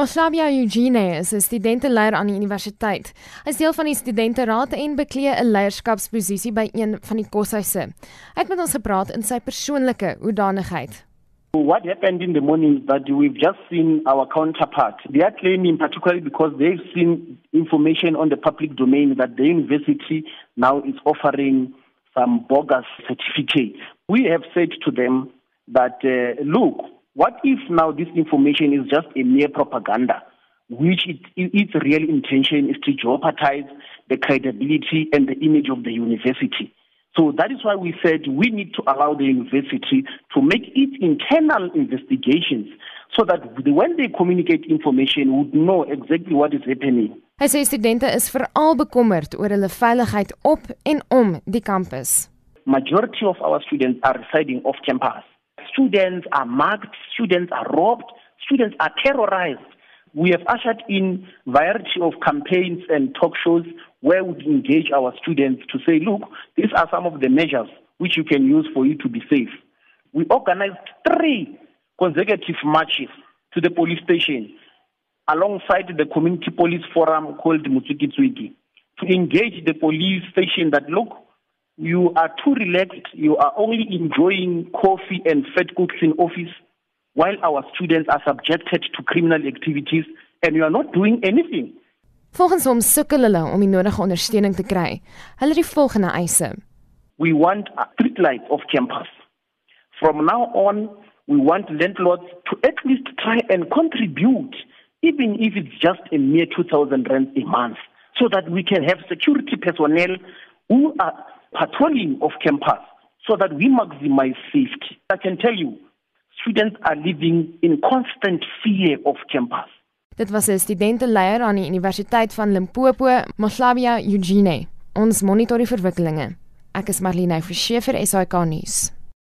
Moslavia Eugene is 'n studenteleier aan die universiteit. Hy is deel van die studenteraad en beklee 'n leierskapsposisie by een van die koshuise. Hy het met ons gepraat in sy persoonlike hoedanigheid. What happened in the morning is that we've just seen our counterpart. They are claiming particularly because they've seen information on the public domain that the university now is offering some bogus certificates. We have said to them that, uh, look, what if now this information is just a mere propaganda, which it, its real intention is to jeopardize the credibility and the image of the university? So that is why we said we need to allow the university to make its internal investigations so that when they communicate information, would know exactly what is happening. Hy sê studente is veral bekommerd oor hulle veiligheid op en om die kampus. Majority of our students are residing off campus. Students are mugged, students are robbed, students are terrorized. We have ushered in variety of campaigns and talk shows where we engage our students to say, look, these are some of the measures which you can use for you to be safe. We organized three consecutive marches to the police station alongside the community police forum called Mutsukitswiki to engage the police station that, look, you are too relaxed, you are only enjoying coffee and fat cooks in office while our students are subjected to criminal activities and you are not doing anything. Volgens hom sukkel hulle om die nodige ondersteuning te kry. Hulle het die volgende eise. We want a street light of campus. From now on, we want landlords to at least try and contribute even if it's just a mere 2000 rand a month so that we can have security personnel who are patrolling of campus so that we maximize safety. I can tell you, students are living in constant fear of campus. Dit was 'n studenteleier aan die Universiteit van Limpopo, Moslavia Eugene. Ons monitor die verwikkelinge. Ek is Marlene Verschiefer, SAK nuus.